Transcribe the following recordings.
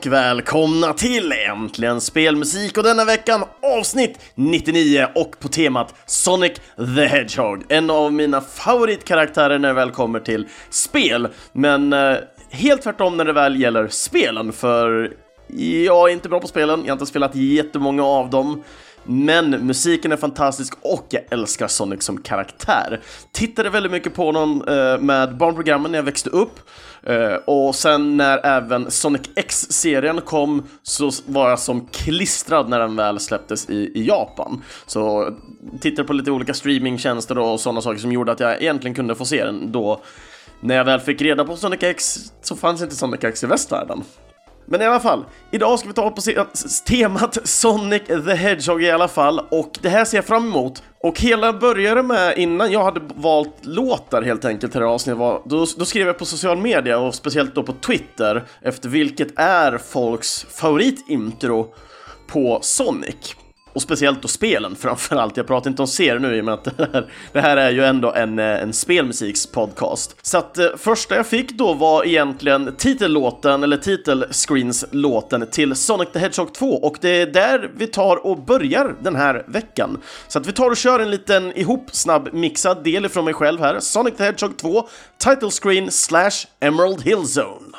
och välkomna till Äntligen Spelmusik och denna veckan avsnitt 99 och på temat Sonic the Hedgehog. En av mina favoritkaraktärer när det väl kommer till spel, men eh, helt tvärtom när det väl gäller spelen för jag är inte bra på spelen, jag har inte spelat jättemånga av dem. Men musiken är fantastisk och jag älskar Sonic som karaktär. Tittade väldigt mycket på honom eh, med barnprogrammen när jag växte upp. Eh, och sen när även Sonic X-serien kom så var jag som klistrad när den väl släpptes i, i Japan. Så tittade på lite olika streamingtjänster och sådana saker som gjorde att jag egentligen kunde få se den då. När jag väl fick reda på Sonic X så fanns inte Sonic X i västvärlden. Men i alla fall, idag ska vi ta på eh, temat Sonic the Hedgehog i alla fall och det här ser jag fram emot. Och hela började med, innan jag hade valt låtar helt enkelt till det här avsnittet, var, då, då skrev jag på social media och speciellt då på Twitter efter vilket är folks favoritintro på Sonic. Och speciellt då spelen framförallt. Jag pratar inte om serier nu i och med att det här, det här är ju ändå en, eh, en spelmusikspodcast. Så att eh, första jag fick då var egentligen titellåten, eller titelscreens-låten till Sonic the Hedgehog 2 och det är där vi tar och börjar den här veckan. Så att vi tar och kör en liten ihop snabb mixad del ifrån mig själv här. Sonic the Hedgehog 2, title screen slash Emerald Hill Zone.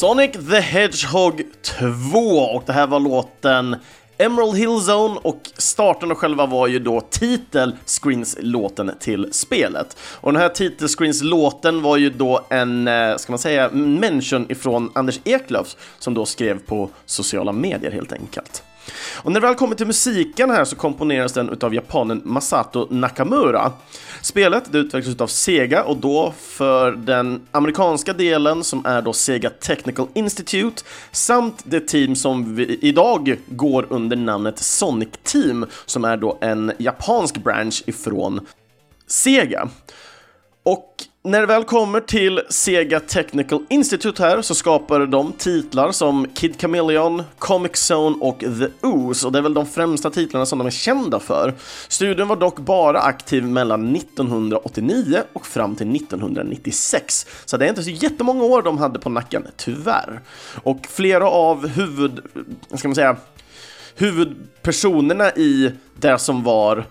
Sonic the Hedgehog 2 och det här var låten Emerald Hill Zone och starten och själva var ju då titelscreens-låten till spelet. Och den här titelscreens-låten var ju då en, eh, ska man säga, mention ifrån Anders Eklöf som då skrev på sociala medier helt enkelt. Och när det väl kommer till musiken här så komponeras den utav japanen Masato Nakamura. Spelet det utvecklas utav Sega och då för den amerikanska delen som är då Sega Technical Institute samt det team som vi idag går under namnet Sonic Team som är då en japansk branch ifrån Sega. Och när det väl kommer till Sega Technical Institute här så skapar de titlar som Kid Chameleon, Comic Zone och The Ooze och det är väl de främsta titlarna som de är kända för. Studion var dock bara aktiv mellan 1989 och fram till 1996, så det är inte så jättemånga år de hade på nacken, tyvärr. Och flera av huvud, ska man säga, huvudpersonerna i det som var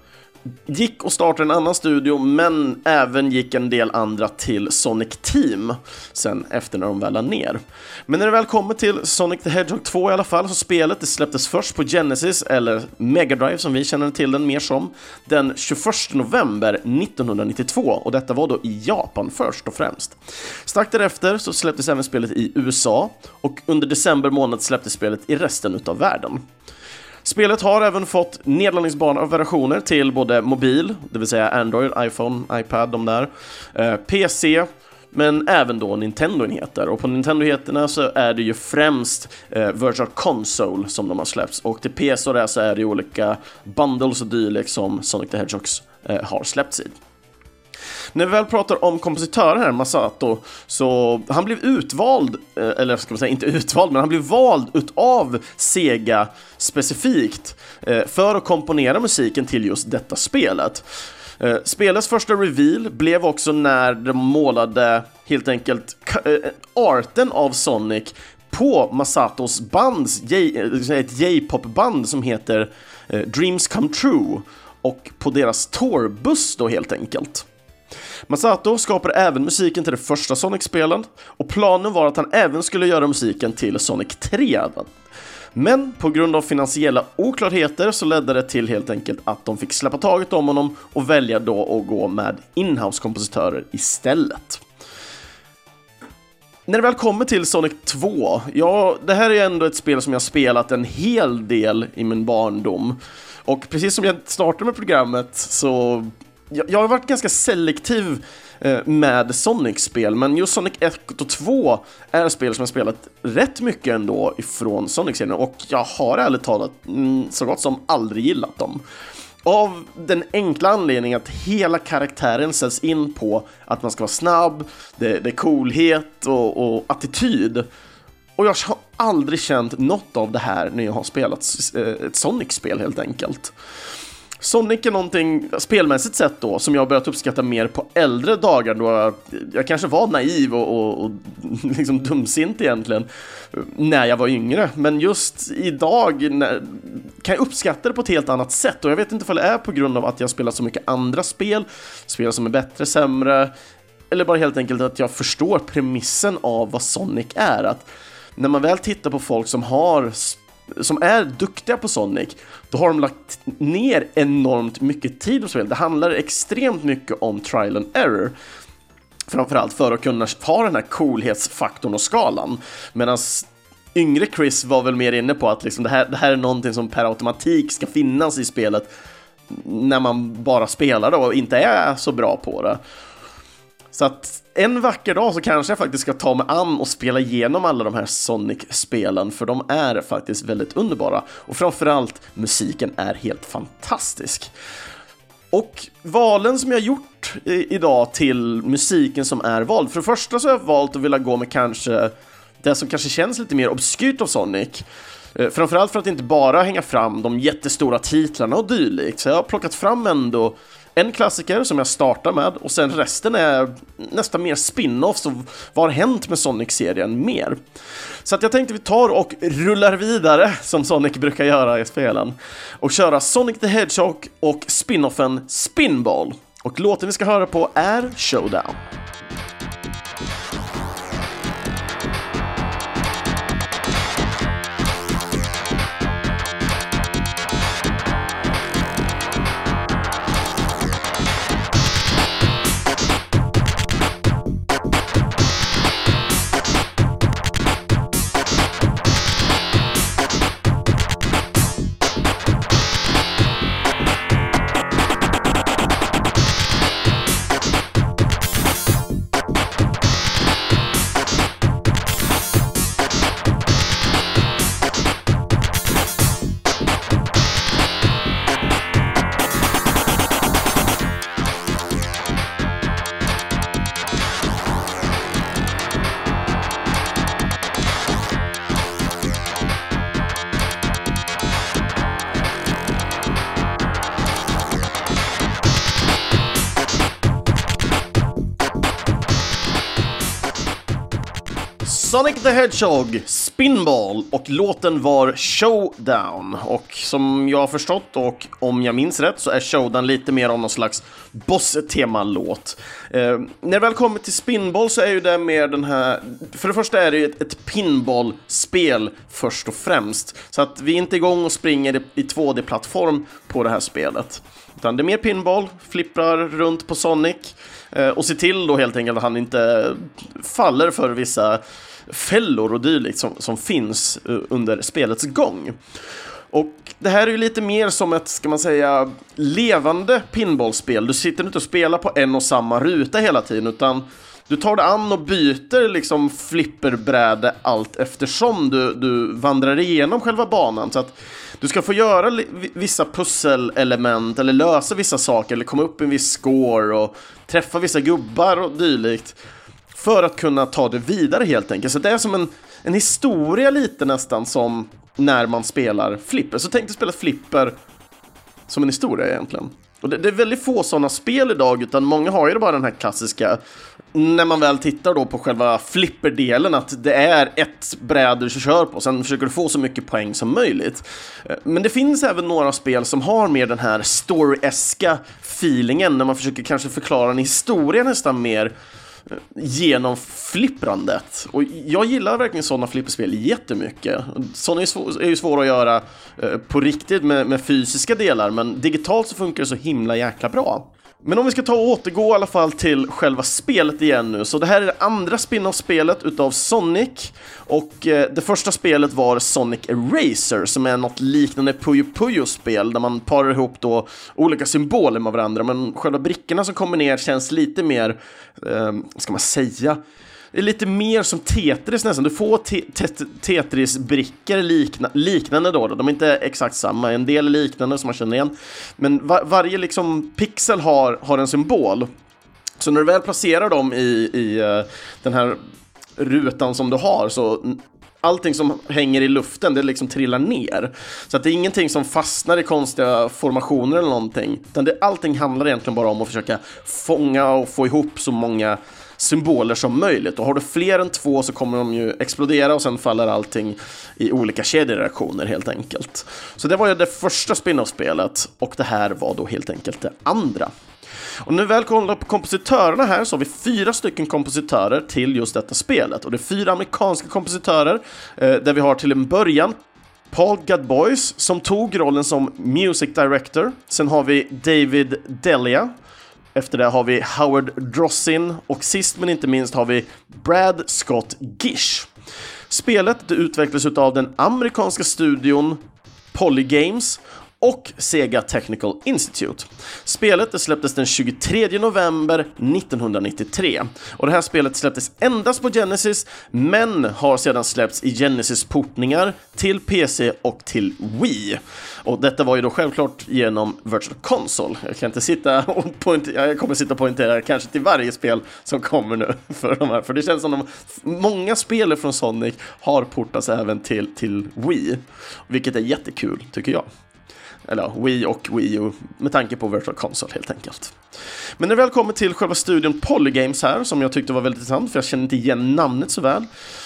gick och startade en annan studio, men även gick en del andra till Sonic Team sen efter när de väl la ner. Men när det väl kommer till Sonic the Hedgehog 2 i alla fall, så spelet det släpptes först på Genesis, eller Mega Drive som vi känner till den mer som, den 21 november 1992 och detta var då i Japan först och främst. Strax därefter så släpptes även spelet i USA och under december månad släpptes spelet i resten utav världen. Spelet har även fått nedladdningsbara versioner till både mobil, det vill säga Android, iPhone, iPad, de där, eh, PC, men även då Nintendo-enheter. Och på Nintendo-enheterna så är det ju främst eh, Virtual Console som de har släppts och till PC och det så är det ju olika bundles och dylikt som Sonic the Hedgehogs eh, har släppts i. När vi väl pratar om kompositören här, Masato, så han blev utvald, eh, eller ska man säga inte utvald, men han blev vald utav Sega specifikt eh, för att komponera musiken till just detta spelet. Eh, spelets första reveal blev också när de målade helt enkelt arten av Sonic på Masatos bands, ett J-pop-band som heter Dreams Come True och på deras tourbuss då helt enkelt. Masato skapade även musiken till det första Sonic-spelen och planen var att han även skulle göra musiken till Sonic 3. Men på grund av finansiella oklarheter så ledde det till helt enkelt att de fick släppa taget om honom och välja då att gå med inhouse-kompositörer istället. När det väl kommer till Sonic 2, ja, det här är ändå ett spel som jag spelat en hel del i min barndom. Och precis som jag startade med programmet så jag, jag har varit ganska selektiv eh, med Sonic-spel, men just Sonic 1 och 2 är spel som jag spelat rätt mycket ändå ifrån Sonic-serien och jag har ärligt talat mm, så gott som aldrig gillat dem. Av den enkla anledningen att hela karaktären sätts in på att man ska vara snabb, det, det är coolhet och, och attityd. Och jag har aldrig känt något av det här när jag har spelat eh, ett Sonic-spel helt enkelt. Sonic är någonting, spelmässigt sett då, som jag har börjat uppskatta mer på äldre dagar då jag, jag kanske var naiv och, och, och liksom dumsint egentligen när jag var yngre. Men just idag när, kan jag uppskatta det på ett helt annat sätt och jag vet inte om det är på grund av att jag spelar så mycket andra spel, spel som är bättre, sämre, eller bara helt enkelt att jag förstår premissen av vad Sonic är. Att när man väl tittar på folk som har som är duktiga på Sonic, då har de lagt ner enormt mycket tid på spel. Det handlar extremt mycket om trial and error. Framförallt för att kunna ha den här coolhetsfaktorn och skalan. Medan yngre Chris var väl mer inne på att liksom det, här, det här är någonting som per automatik ska finnas i spelet när man bara spelar det och inte är så bra på det. Så att en vacker dag så kanske jag faktiskt ska ta mig an och spela igenom alla de här Sonic-spelen, för de är faktiskt väldigt underbara. Och framförallt, musiken är helt fantastisk. Och valen som jag gjort idag till musiken som är vald, för det första så har jag valt att vilja gå med kanske det som kanske känns lite mer obskyrt av Sonic. Eh, framförallt för att inte bara hänga fram de jättestora titlarna och dylikt, så jag har plockat fram ändå en klassiker som jag startar med och sen resten är nästan mer spin-offs och vad har hänt med Sonic-serien mer? Så att jag tänkte vi tar och rullar vidare som Sonic brukar göra i spelen och köra Sonic the Hedgehog och spin-offen Spinball. Och låten vi ska höra på är Showdown. Sonic the Hedgehog, Spinball och låten var Showdown. Och som jag har förstått och om jag minns rätt så är Showdown lite mer av någon slags boss-temalåt. Eh, när det väl kommer till Spinball så är ju det mer den här... För det första är det ju ett, ett pinball-spel först och främst. Så att vi är inte igång och springer i 2D-plattform på det här spelet. Utan det är mer pinball, flipprar runt på Sonic eh, och se till då helt enkelt att han inte faller för vissa fällor och dylikt som, som finns eh, under spelets gång. Och det här är ju lite mer som ett, ska man säga, levande pinballspel. Du sitter inte och spelar på en och samma ruta hela tiden, utan du tar dig an och byter liksom flipperbräde allt eftersom du, du vandrar igenom själva banan. Så att du ska få göra vissa pusselelement eller lösa vissa saker eller komma upp i en viss score och träffa vissa gubbar och dylikt. För att kunna ta det vidare helt enkelt. Så det är som en, en historia lite nästan som när man spelar flipper. Så tänk dig spela flipper som en historia egentligen. Och det, det, är väldigt få sådana spel idag, utan många har ju bara den här klassiska, när man väl tittar då på själva flipperdelen, att det är ett bräde du kör på, sen försöker du få så mycket poäng som möjligt. Men det finns även några spel som har mer den här story-eska feelingen, när man försöker kanske förklara en historia nästan mer genom flipprandet. Och jag gillar verkligen sådana flipperspel jättemycket. Sådana är, är ju svåra att göra eh, på riktigt med, med fysiska delar, men digitalt så funkar det så himla jäkla bra. Men om vi ska ta och återgå i alla fall till själva spelet igen nu, så det här är det andra spin-off-spelet utav Sonic. Och eh, det första spelet var Sonic Eraser som är något liknande Puyo Puyo-spel där man parar ihop då olika symboler med varandra, men själva brickorna som kommer ner känns lite mer, eh, ska man säga, det är lite mer som Tetris nästan. Du får te te Tetris-brickor likna liknande då, De är inte exakt samma. En del är liknande som man känner igen. Men var varje liksom pixel har, har en symbol. Så när du väl placerar dem i, i uh, den här rutan som du har så allting som hänger i luften, det liksom trillar ner. Så att det är ingenting som fastnar i konstiga formationer eller någonting. Utan det, allting handlar egentligen bara om att försöka fånga och få ihop så många symboler som möjligt. Och har du fler än två så kommer de ju explodera och sen faller allting i olika kedjereaktioner helt enkelt. Så det var ju det första spin-off-spelet och det här var då helt enkelt det andra. Och när vi väl kollar på kompositörerna här så har vi fyra stycken kompositörer till just detta spelet. Och det är fyra amerikanska kompositörer eh, där vi har till en början Paul Gadbois som tog rollen som Music Director. Sen har vi David Delia efter det har vi Howard Drossin och sist men inte minst har vi Brad Scott Gish. Spelet det utvecklas av den amerikanska studion Polygames och Sega Technical Institute. Spelet det släpptes den 23 november 1993 och det här spelet släpptes endast på Genesis men har sedan släppts i Genesis-portningar till PC och till Wii. Och detta var ju då självklart genom Virtual Console. Jag kan inte sitta och poängtera, jag kommer sitta och poängtera kanske till varje spel som kommer nu för de här, för det känns som de, många spel från Sonic har portats även till, till Wii, vilket är jättekul tycker jag. Eller ja, Wii och Wii U med tanke på Virtual Console helt enkelt. Men när det väl kommer till själva studion Polygames här, som jag tyckte var väldigt intressant, för jag känner inte igen namnet så väl.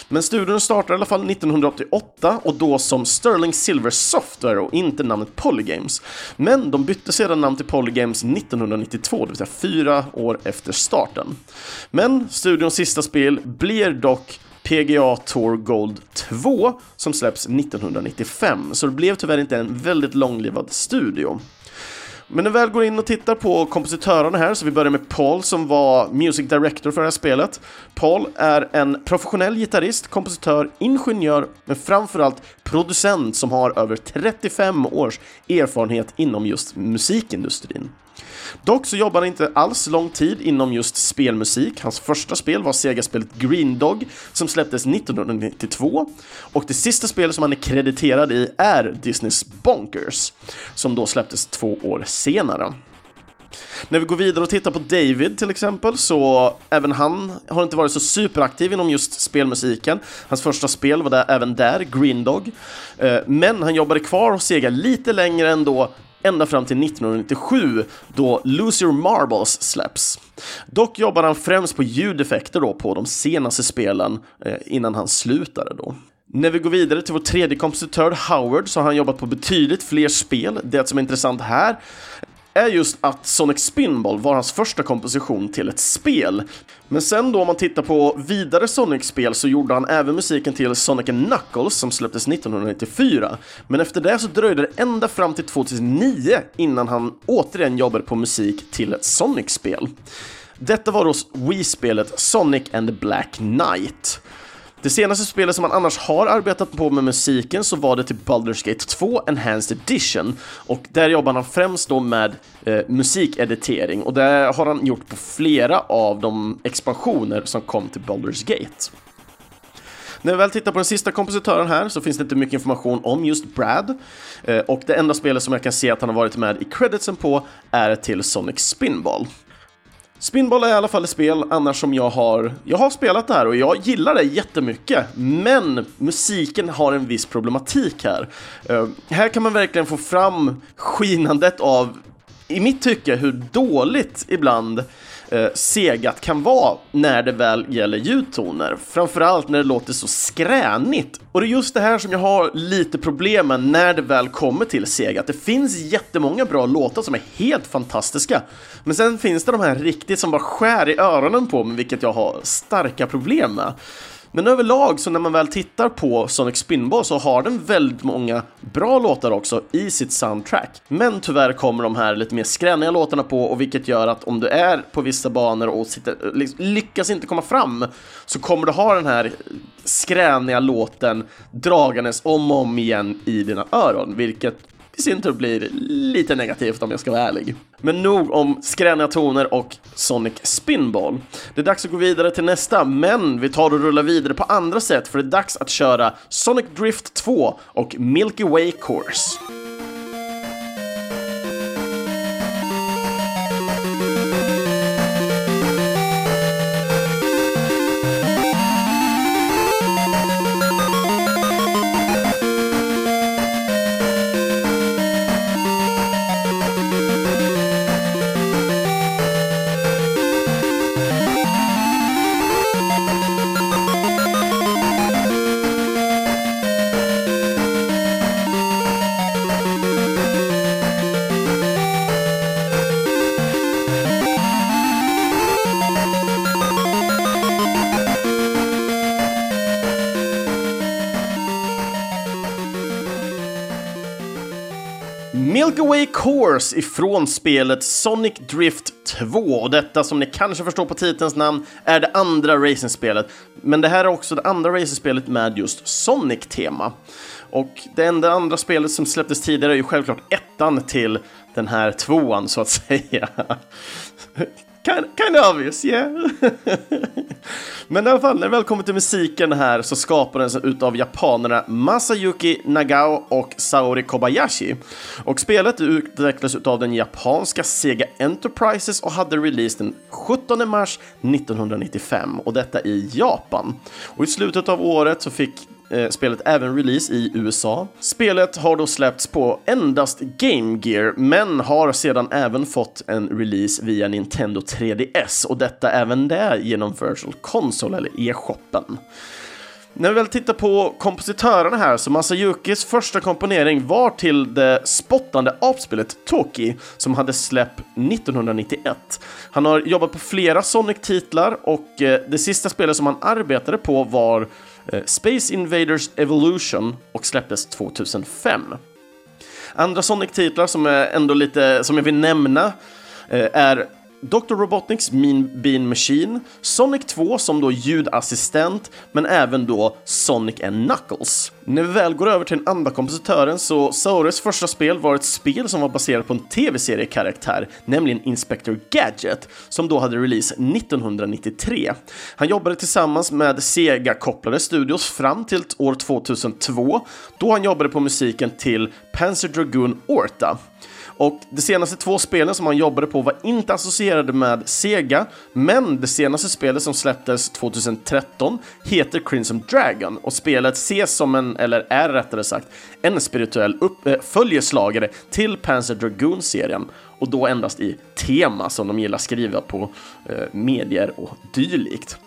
Men studion startade i alla fall 1988 och då som Sterling Silver Software och inte namnet Polygames. Men de bytte sedan namn till Polygames 1992, det vill säga fyra år efter starten. Men studions sista spel blir dock PGA Tour Gold 2 som släpps 1995, så det blev tyvärr inte en väldigt långlivad studio. Men när vi väl går in och tittar på kompositörerna här, så vi börjar med Paul som var Music Director för det här spelet. Paul är en professionell gitarrist, kompositör, ingenjör, men framförallt producent som har över 35 års erfarenhet inom just musikindustrin. Dock så jobbade han inte alls lång tid inom just spelmusik. Hans första spel var Sega-spelet Green Dog som släpptes 1992 och det sista spelet som han är krediterad i är Disneys Bonkers som då släpptes två år senare. När vi går vidare och tittar på David till exempel, så även han har inte varit så superaktiv inom just spelmusiken. Hans första spel var där, även där, Green Dog. Eh, men han jobbade kvar hos Sega lite längre ändå ända fram till 1997 då Lose Your Marbles släpps. Dock jobbar han främst på ljudeffekter då på de senaste spelen eh, innan han slutade då. När vi går vidare till vår tredje kompositör Howard så har han jobbat på betydligt fler spel. Det som är intressant här är just att Sonic Spinball var hans första komposition till ett spel. Men sen då om man tittar på vidare Sonic-spel så gjorde han även musiken till Sonic Knuckles som släpptes 1994. Men efter det så dröjde det ända fram till 2009 innan han återigen jobbade på musik till ett Sonic-spel. Detta var då Wii-spelet Sonic and the Black Knight. Det senaste spelet som man annars har arbetat på med musiken så var det till Baldur's Gate 2 Enhanced Edition och där jobbar han främst då med eh, musikeditering och det har han gjort på flera av de expansioner som kom till Baldur's Gate. När vi väl tittar på den sista kompositören här så finns det inte mycket information om just Brad. Eh, och det enda spelet som jag kan se att han har varit med i creditsen på är till Sonic Spinball. Spinball är i alla fall ett spel annars som jag har, jag har spelat det här och jag gillar det jättemycket. Men musiken har en viss problematik här. Uh, här kan man verkligen få fram skinandet av, i mitt tycke, hur dåligt ibland eh, segat kan vara när det väl gäller ljudtoner. Framförallt när det låter så skränigt. Och det är just det här som jag har lite problem med när det väl kommer till segat. Det finns jättemånga bra låtar som är helt fantastiska. Men sen finns det de här riktigt som bara skär i öronen på mig, vilket jag har starka problem med. Men överlag så när man väl tittar på Sonic Spinball så har den väldigt många bra låtar också i sitt soundtrack. Men tyvärr kommer de här lite mer skräniga låtarna på och vilket gör att om du är på vissa banor och sitter, liksom, lyckas inte komma fram så kommer du ha den här skräniga låten dragandes om och om igen i dina öron, vilket i sin tur blir lite negativt om jag ska vara ärlig. Men nog om skräniga toner och Sonic Spinball. Det är dags att gå vidare till nästa, men vi tar och rullar vidare på andra sätt för det är dags att köra Sonic Drift 2 och Milky Way Course. Milky Way Course ifrån spelet Sonic Drift 2. Och detta, som ni kanske förstår på titelns namn, är det andra racingspelet. Men det här är också det andra racingspelet med just Sonic-tema. Och det enda andra spelet som släpptes tidigare är ju självklart ettan till den här tvåan, så att säga. Kind, kind of obvious, yeah. Men i alla fall, när det väl kommer till musiken här så skapades den utav japanerna Masayuki Nagao och Saori Kobayashi. Och spelet utvecklades utav den japanska Sega Enterprises och hade release den 17 mars 1995 och detta i Japan. Och i slutet av året så fick eh, spelet även release i USA. Spelet har då släppts på endast Game Gear, men har sedan även fått en release via Nintendo 3DS och detta även det genom Virtual Console eller e-shoppen. När vi väl tittar på kompositörerna här så Masayukis första komponering var till det spottande apspelet Toki som hade släpp 1991. Han har jobbat på flera Sonic-titlar och eh, det sista spelet som han arbetade på var Eh, Space Invaders Evolution och släpptes 2005. Andra Sonic-titlar som är ändå lite, som jag vill nämna, eh, är Dr. Robotniks Mean Bean Machine, Sonic 2 som då ljudassistent, men även då Sonic and Knuckles. När vi väl går över till den andra kompositören så Saures första spel var ett spel som var baserat på en tv-seriekaraktär, nämligen Inspector Gadget, som då hade release 1993. Han jobbade tillsammans med Sega-kopplade studios fram till år 2002, då han jobbade på musiken till Panzer Dragoon Orta. Och de senaste två spelen som han jobbade på var inte associerade med Sega, men det senaste spelet som släpptes 2013 heter Crimson Dragon. Och spelet ses som en, eller är rättare sagt, en spirituell upp, äh, följeslagare till Panzer Dragoon-serien och då endast i tema som de gillar skriva på eh, medier och dylikt.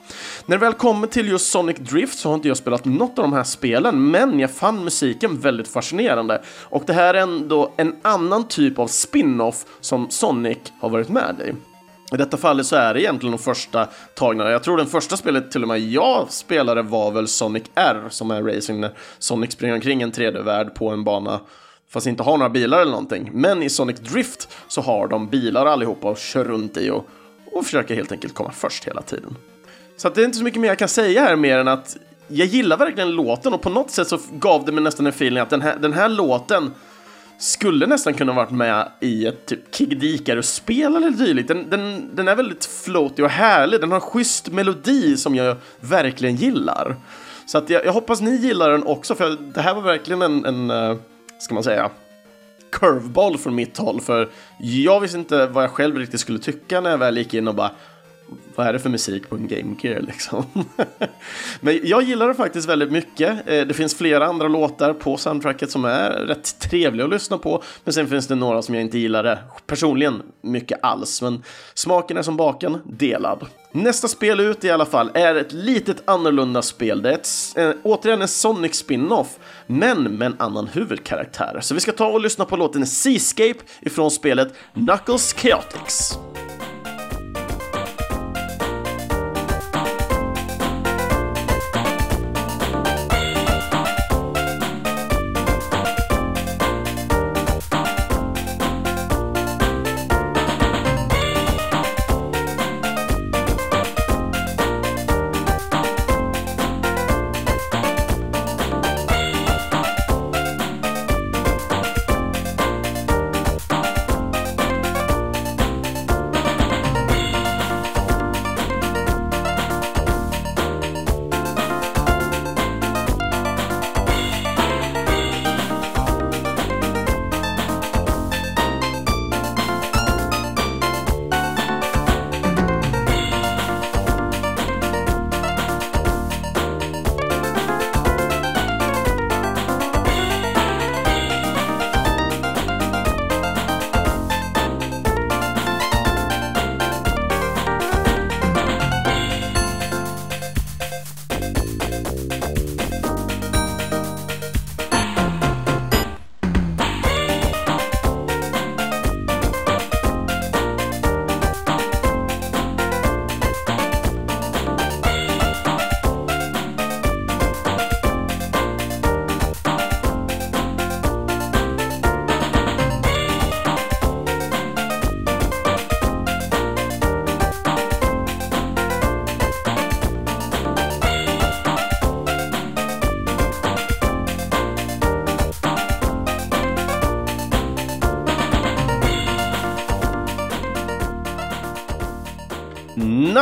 När det väl kommer till just Sonic Drift så har inte jag spelat något av de här spelen, men jag fann musiken väldigt fascinerande. Och det här är ändå en annan typ av spin-off som Sonic har varit med i. I detta fallet så är det egentligen de första tagna. Jag tror den första spelet till och med jag spelade var väl Sonic R som är racing när Sonic springer omkring en 3D-värld på en bana fast inte har några bilar eller någonting. Men i Sonic Drift så har de bilar allihopa och kör runt i och, och försöker helt enkelt komma först hela tiden. Så att det är inte så mycket mer jag kan säga här mer än att jag gillar verkligen låten och på något sätt så gav det mig nästan en feeling att den här, den här låten skulle nästan kunna varit med i ett typ Kig Icarus-spel eller dylikt. Den, den, den är väldigt floaty och härlig, den har en schysst melodi som jag verkligen gillar. Så att jag, jag hoppas ni gillar den också, för det här var verkligen en, en eh, ska man säga, curveball från mitt håll. För jag visste inte vad jag själv riktigt skulle tycka när jag väl gick in och bara vad är det för musik på en Game Gear liksom? Men jag gillar det faktiskt väldigt mycket. Eh, det finns flera andra låtar på soundtracket som är rätt trevliga att lyssna på. Men sen finns det några som jag inte gillar det personligen mycket alls. Men smaken är som baken, delad. Nästa spel ut i alla fall är ett litet annorlunda spel. Det är ett, eh, återigen en Sonic spin-off, men med en annan huvudkaraktär. Så vi ska ta och lyssna på låten Seascape ifrån spelet Knuckles Chaotix.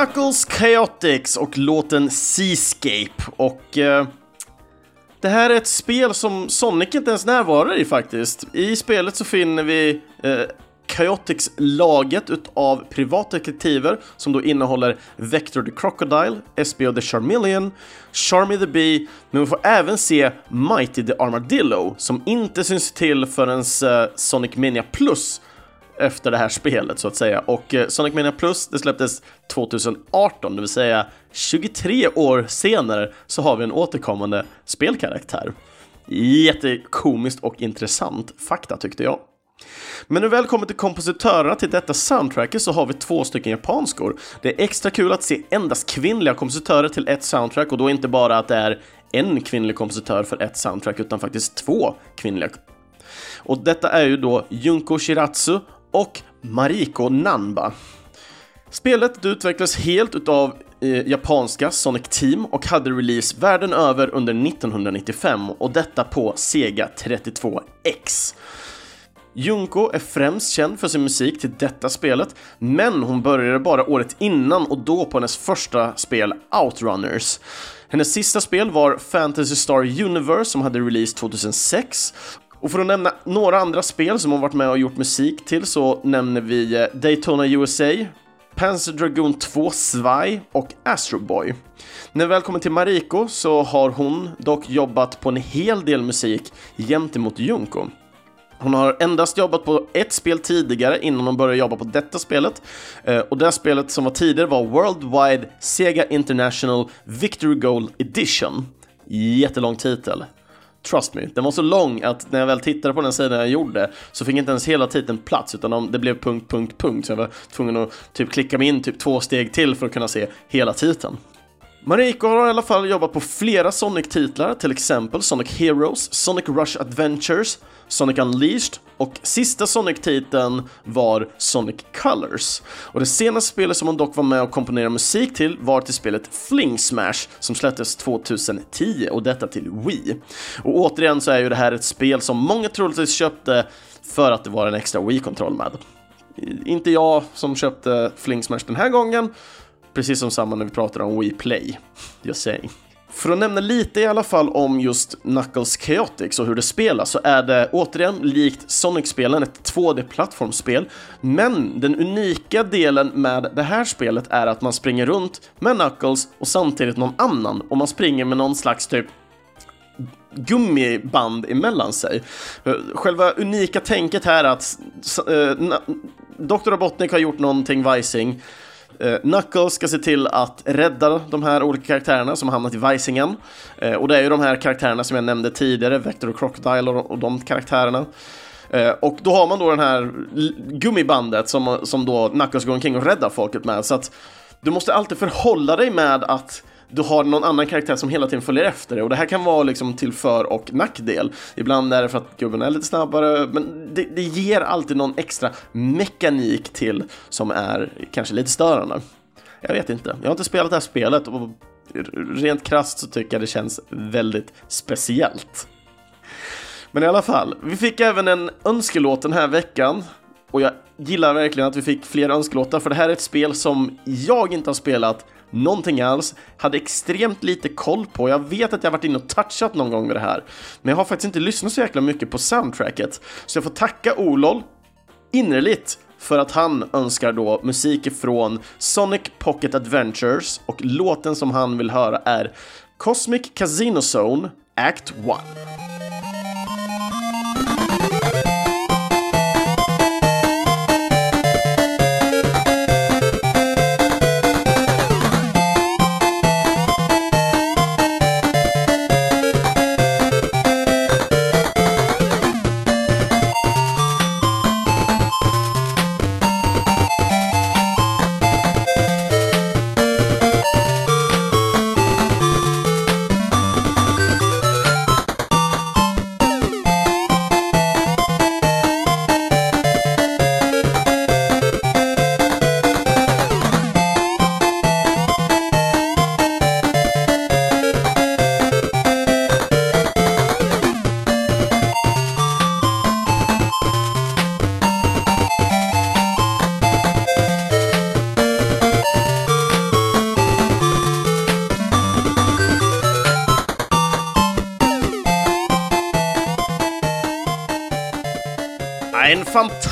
Knuckles Chaotix och låten Seascape. Och eh, det här är ett spel som Sonic inte ens närvarar i faktiskt. I spelet så finner vi eh, Chaotix-laget utav privatdetektiver som då innehåller Vector the Crocodile, SBO the Charmeleon, Charmy the Bee, men vi får även se Mighty the Armadillo som inte syns till förrän eh, Sonic Mania Plus efter det här spelet så att säga. Och eh, Sonic Mania Plus, det släpptes 2018, det vill säga 23 år senare så har vi en återkommande spelkaraktär. Jättekomiskt och intressant fakta tyckte jag. Men när vi väl kommer till kompositörerna till detta soundtracket så har vi två stycken japanskor. Det är extra kul att se endast kvinnliga kompositörer till ett soundtrack och då inte bara att det är en kvinnlig kompositör för ett soundtrack utan faktiskt två kvinnliga. Och detta är ju då Junko Shiratsu och Mariko Nanba. Spelet utvecklades helt utav eh, japanska Sonic Team och hade release världen över under 1995 och detta på Sega 32X. Junko är främst känd för sin musik till detta spelet, men hon började bara året innan och då på hennes första spel Outrunners. Hennes sista spel var Fantasy Star Universe som hade release 2006 och för att nämna några andra spel som hon varit med och gjort musik till så nämner vi eh, Daytona USA, Panzer Dragoon 2 Svaj och Astro Boy. När vi väl kommer till Mariko så har hon dock jobbat på en hel del musik gentemot Junko. Hon har endast jobbat på ett spel tidigare innan hon började jobba på detta spelet. Eh, och det spelet som var tidigare var Worldwide Sega International Victory Goal Edition. Jättelång titel. Trust me, den var så lång att när jag väl tittade på den sidan jag gjorde så fick inte ens hela titeln plats utan det blev punkt, punkt, punkt. Så jag var tvungen att typ klicka mig in typ två steg till för att kunna se hela titeln. Mariko har i alla fall jobbat på flera Sonic-titlar, till exempel Sonic Heroes, Sonic Rush Adventures, Sonic Unleashed och sista Sonic-titeln var Sonic Colors. Och det senaste spelet som hon dock var med och komponerade musik till var till spelet Fling Smash som släpptes 2010 och detta till Wii. Och återigen så är ju det här ett spel som många troligtvis köpte för att det var en extra Wii-kontroll med. Inte jag som köpte Fling Smash den här gången, precis som samma när vi pratar om Wii Play. Just saying. För att nämna lite i alla fall om just Knuckles Chaotix och hur det spelas så är det återigen likt Sonic-spelen ett 2D-plattformsspel. Men den unika delen med det här spelet är att man springer runt med Knuckles och samtidigt någon annan och man springer med någon slags typ gummiband emellan sig. Själva unika tänket här är att eh, Dr. Robotnik har gjort någonting vajsing Eh, Knuckles ska se till att rädda de här olika karaktärerna som har hamnat i vajsingen. Eh, och det är ju de här karaktärerna som jag nämnde tidigare, Vector och Crocodile och, och de karaktärerna. Eh, och då har man då den här gummibandet som, som då Knuckles går omkring och räddar folket med. Så att du måste alltid förhålla dig med att du har någon annan karaktär som hela tiden följer efter dig och det här kan vara liksom till för och nackdel. Ibland är det för att gubben är lite snabbare, men det, det ger alltid någon extra mekanik till som är kanske lite störande. Jag vet inte, jag har inte spelat det här spelet och rent krasst så tycker jag det känns väldigt speciellt. Men i alla fall, vi fick även en önskelåt den här veckan och jag gillar verkligen att vi fick fler önskelåtar för det här är ett spel som jag inte har spelat någonting alls, hade extremt lite koll på. Jag vet att jag varit inne och touchat någon gång med det här, men jag har faktiskt inte lyssnat så jäkla mycket på soundtracket. Så jag får tacka Olol innerligt för att han önskar då musik ifrån Sonic Pocket Adventures och låten som han vill höra är Cosmic Casino Zone Act 1.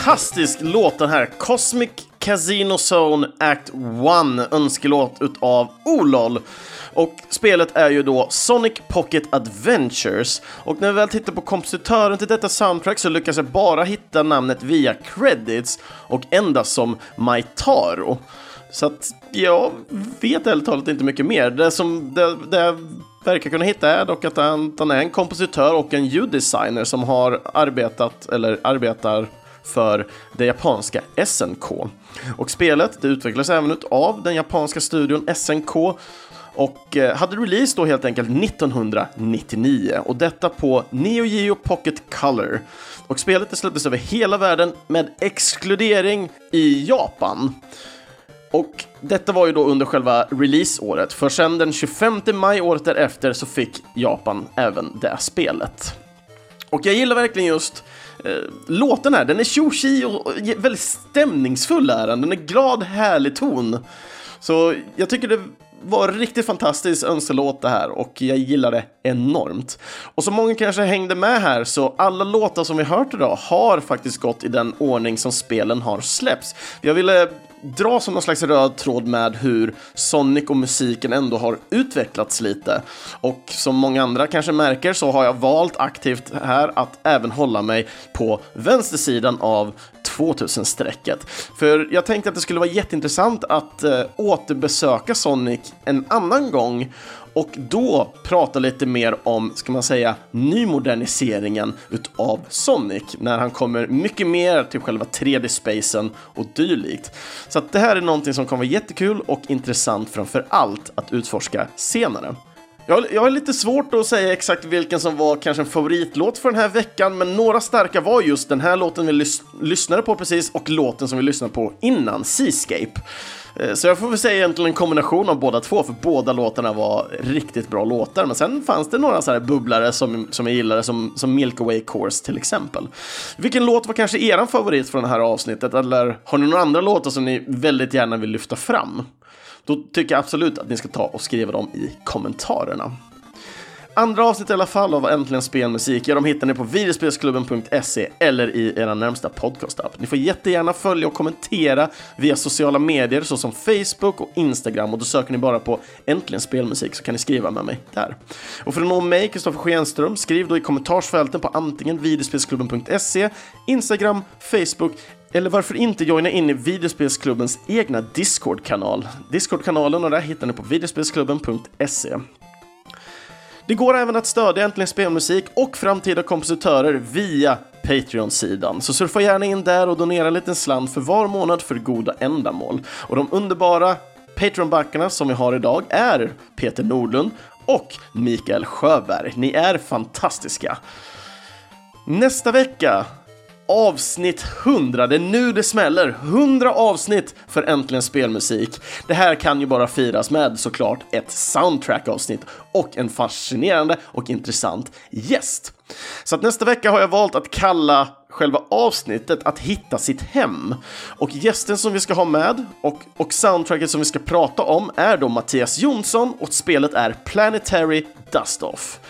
Fantastisk låt den här. Cosmic Casino Zone Act 1, önskelåt utav Olol. Och spelet är ju då Sonic Pocket Adventures. Och när vi väl tittar på kompositören till detta soundtrack så lyckas jag bara hitta namnet via credits och endast som Maitaro. Så att jag vet ärligt talat inte mycket mer. Det som det, det verkar kunna hitta är dock att han, han är en kompositör och en ljuddesigner som har arbetat, eller arbetar för det japanska SNK. Och spelet det utvecklades även av den japanska studion SNK och eh, hade release då helt enkelt 1999 och detta på Neo Geo Pocket Color. Och spelet det släpptes över hela världen med exkludering i Japan. Och detta var ju då under själva releaseåret, för sen den 25 maj året därefter så fick Japan även det spelet. Och jag gillar verkligen just Eh, låten här, den är tjo och väldigt stämningsfull är den, den är glad, härlig ton. Så jag tycker det var riktigt fantastisk önskelåt det här och jag gillar det enormt. Och som många kanske hängde med här så alla låtar som vi hört idag har faktiskt gått i den ordning som spelen har släppts. Jag ville dra som någon slags röd tråd med hur Sonic och musiken ändå har utvecklats lite. Och som många andra kanske märker så har jag valt aktivt här att även hålla mig på vänstersidan av 2000-strecket. För jag tänkte att det skulle vara jätteintressant att eh, återbesöka Sonic en annan gång och då prata lite mer om, ska man säga, nymoderniseringen utav Sonic när han kommer mycket mer till själva 3D-spacen och dylikt. Så att det här är någonting som kommer vara jättekul och intressant framför allt att utforska senare. Jag, jag har lite svårt att säga exakt vilken som var kanske en favoritlåt för den här veckan, men några starka var just den här låten vi lys lyssnade på precis och låten som vi lyssnade på innan, Seascape. Eh, så jag får väl säga egentligen en kombination av båda två, för båda låtarna var riktigt bra låtar. Men sen fanns det några så här bubblare som, som jag gillade, som, som Milky Course till exempel. Vilken låt var kanske er favorit från det här avsnittet? Eller har ni några andra låtar som ni väldigt gärna vill lyfta fram? Då tycker jag absolut att ni ska ta och skriva dem i kommentarerna. Andra avsnitt i alla fall av Äntligen Spelmusik, ja, de hittar ni på videospelsklubben.se eller i era närmsta podcastapp. Ni får jättegärna följa och kommentera via sociala medier såsom Facebook och Instagram och då söker ni bara på Äntligen Spelmusik så kan ni skriva med mig där. Och för att nå mig, Kristoffer Schenström, skriv då i kommentarsfälten på antingen videospelsklubben.se, Instagram, Facebook eller varför inte joina in i videospelsklubbens egna Discord-kanal? Discord-kanalen och där hittar ni på videospelsklubben.se. Det går även att stödja Äntligen Spelmusik och framtida kompositörer via Patreon-sidan. Så surfa gärna in där och donera en liten slant för var månad för goda ändamål. Och de underbara Patreon-backarna som vi har idag är Peter Nordlund och Mikael Sjöberg. Ni är fantastiska! Nästa vecka Avsnitt 100, det är nu det smäller. 100 avsnitt för Äntligen Spelmusik. Det här kan ju bara firas med såklart ett soundtrack-avsnitt och en fascinerande och intressant gäst. Så att nästa vecka har jag valt att kalla själva avsnittet att hitta sitt hem. Och gästen som vi ska ha med och, och soundtracket som vi ska prata om är då Mattias Jonsson och spelet är Planetary Dust-Off.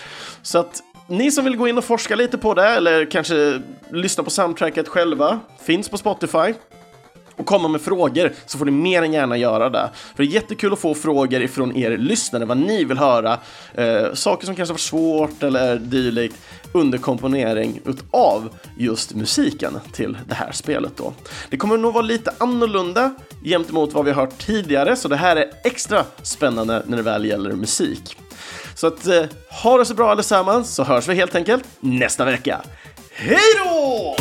Så att ni som vill gå in och forska lite på det eller kanske lyssna på soundtracket själva finns på Spotify och komma med frågor så får ni mer än gärna göra det. För det är jättekul att få frågor ifrån er lyssnare, vad ni vill höra, eh, saker som kanske var svårt eller dylikt under komponering utav just musiken till det här spelet då. Det kommer nog vara lite annorlunda gentemot vad vi har hört tidigare, så det här är extra spännande när det väl gäller musik. Så att eh, ha det så bra allesammans så hörs vi helt enkelt nästa vecka. Hej då!